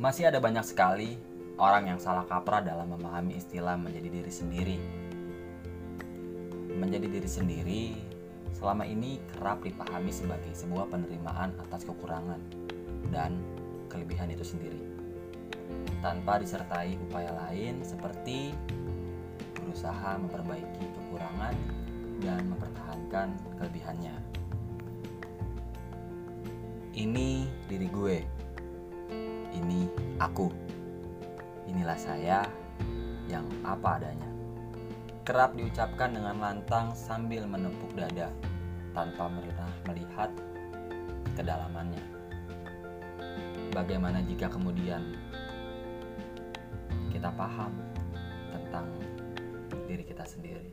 Masih ada banyak sekali orang yang salah kaprah dalam memahami istilah menjadi diri sendiri. Menjadi diri sendiri selama ini kerap dipahami sebagai sebuah penerimaan atas kekurangan dan kelebihan itu sendiri. Tanpa disertai upaya lain seperti berusaha memperbaiki kekurangan dan mempertahankan kelebihannya. Ini diri gue. Aku. Inilah saya yang apa adanya. Kerap diucapkan dengan lantang sambil menepuk dada tanpa pernah melihat kedalamannya. Bagaimana jika kemudian kita paham tentang diri kita sendiri?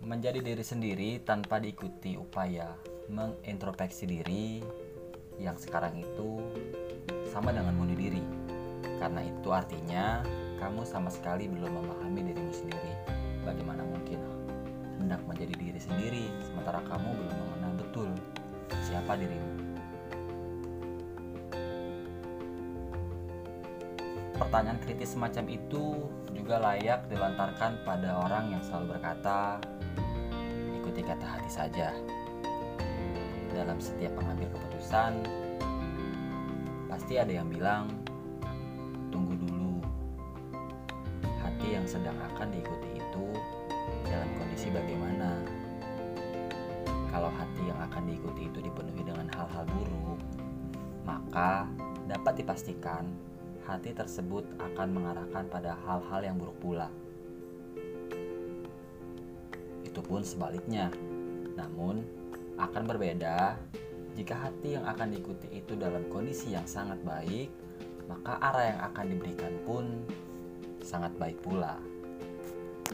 Menjadi diri sendiri tanpa diikuti upaya mengintrospeksi diri yang sekarang itu sama dengan bunuh diri. Karena itu artinya kamu sama sekali belum memahami dirimu sendiri. Bagaimana mungkin hendak menjadi diri sendiri sementara kamu belum mengenal betul siapa dirimu. Pertanyaan kritis semacam itu juga layak dilontarkan pada orang yang selalu berkata, "Ikuti kata hati saja." Dalam setiap mengambil keputusan, Pasti ada yang bilang, tunggu dulu. Hati yang sedang akan diikuti itu dalam kondisi bagaimana? Kalau hati yang akan diikuti itu dipenuhi dengan hal-hal buruk, maka dapat dipastikan hati tersebut akan mengarahkan pada hal-hal yang buruk pula. Itu pun sebaliknya. Namun, akan berbeda jika hati yang akan diikuti itu dalam kondisi yang sangat baik, maka arah yang akan diberikan pun sangat baik pula.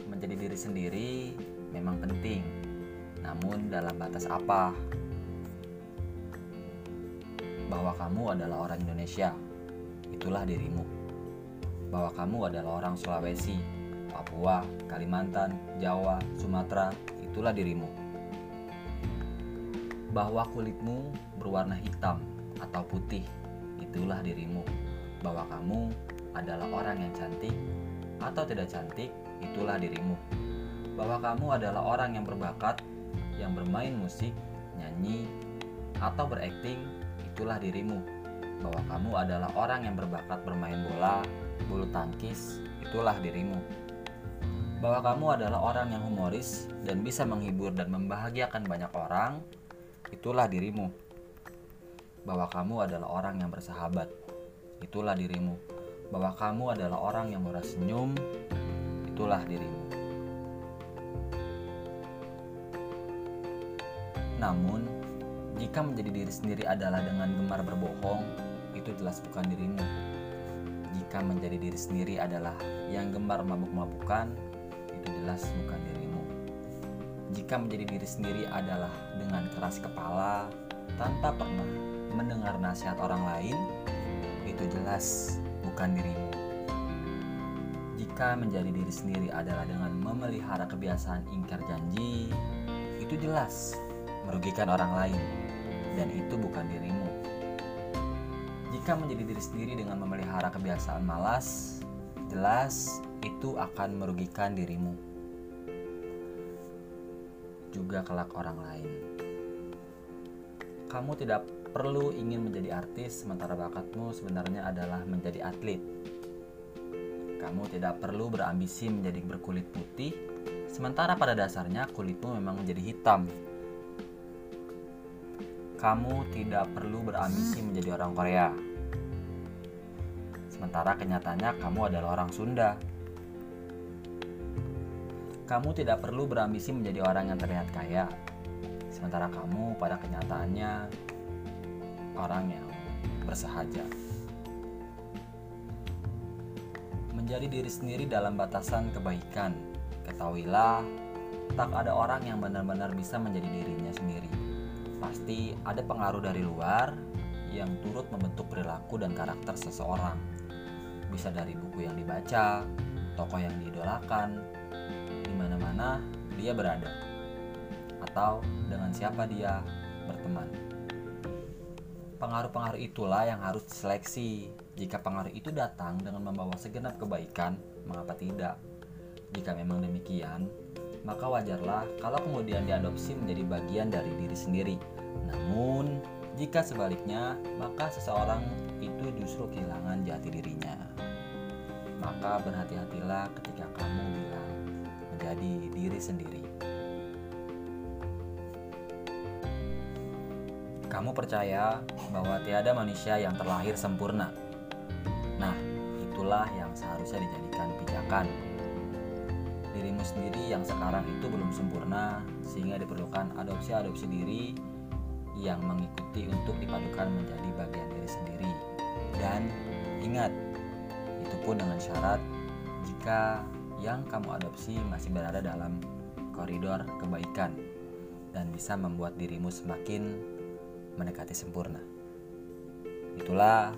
Menjadi diri sendiri memang penting, namun dalam batas apa? Bahwa kamu adalah orang Indonesia, itulah dirimu. Bahwa kamu adalah orang Sulawesi, Papua, Kalimantan, Jawa, Sumatera, itulah dirimu bahwa kulitmu berwarna hitam atau putih, itulah dirimu. Bahwa kamu adalah orang yang cantik atau tidak cantik, itulah dirimu. Bahwa kamu adalah orang yang berbakat, yang bermain musik, nyanyi, atau berakting, itulah dirimu. Bahwa kamu adalah orang yang berbakat bermain bola, bulu tangkis, itulah dirimu. Bahwa kamu adalah orang yang humoris dan bisa menghibur dan membahagiakan banyak orang, itulah dirimu. Bahwa kamu adalah orang yang bersahabat, itulah dirimu. Bahwa kamu adalah orang yang murah senyum, itulah dirimu. Namun, jika menjadi diri sendiri adalah dengan gemar berbohong, itu jelas bukan dirimu. Jika menjadi diri sendiri adalah yang gemar mabuk-mabukan, itu jelas bukan dirimu jika menjadi diri sendiri adalah dengan keras kepala tanpa pernah mendengar nasihat orang lain, itu jelas bukan dirimu. Jika menjadi diri sendiri adalah dengan memelihara kebiasaan ingkar janji, itu jelas merugikan orang lain, dan itu bukan dirimu. Jika menjadi diri sendiri dengan memelihara kebiasaan malas, jelas itu akan merugikan dirimu juga kelak orang lain. Kamu tidak perlu ingin menjadi artis sementara bakatmu sebenarnya adalah menjadi atlet. Kamu tidak perlu berambisi menjadi berkulit putih sementara pada dasarnya kulitmu memang menjadi hitam. Kamu tidak perlu berambisi menjadi orang Korea. Sementara kenyataannya kamu adalah orang Sunda. Kamu tidak perlu berambisi menjadi orang yang terlihat kaya, sementara kamu pada kenyataannya orang yang bersahaja. Menjadi diri sendiri dalam batasan kebaikan, ketahuilah tak ada orang yang benar-benar bisa menjadi dirinya sendiri. Pasti ada pengaruh dari luar yang turut membentuk perilaku dan karakter seseorang. Bisa dari buku yang dibaca, tokoh yang diidolakan, mana-mana dia berada atau dengan siapa dia berteman. pengaruh-pengaruh itulah yang harus diseleksi. Jika pengaruh itu datang dengan membawa segenap kebaikan, mengapa tidak? Jika memang demikian, maka wajarlah kalau kemudian diadopsi menjadi bagian dari diri sendiri. Namun, jika sebaliknya, maka seseorang itu justru kehilangan jati dirinya. Maka berhati-hatilah ketika kamu bilang menjadi diri sendiri. Kamu percaya bahwa tiada manusia yang terlahir sempurna. Nah, itulah yang seharusnya dijadikan pijakan. Dirimu sendiri yang sekarang itu belum sempurna, sehingga diperlukan adopsi-adopsi diri yang mengikuti untuk dipadukan menjadi bagian diri sendiri. Dan ingat, itu pun dengan syarat jika yang kamu adopsi masih berada dalam koridor kebaikan dan bisa membuat dirimu semakin mendekati sempurna. Itulah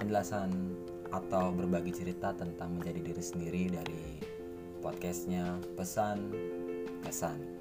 penjelasan atau berbagi cerita tentang menjadi diri sendiri dari podcastnya pesan kesan.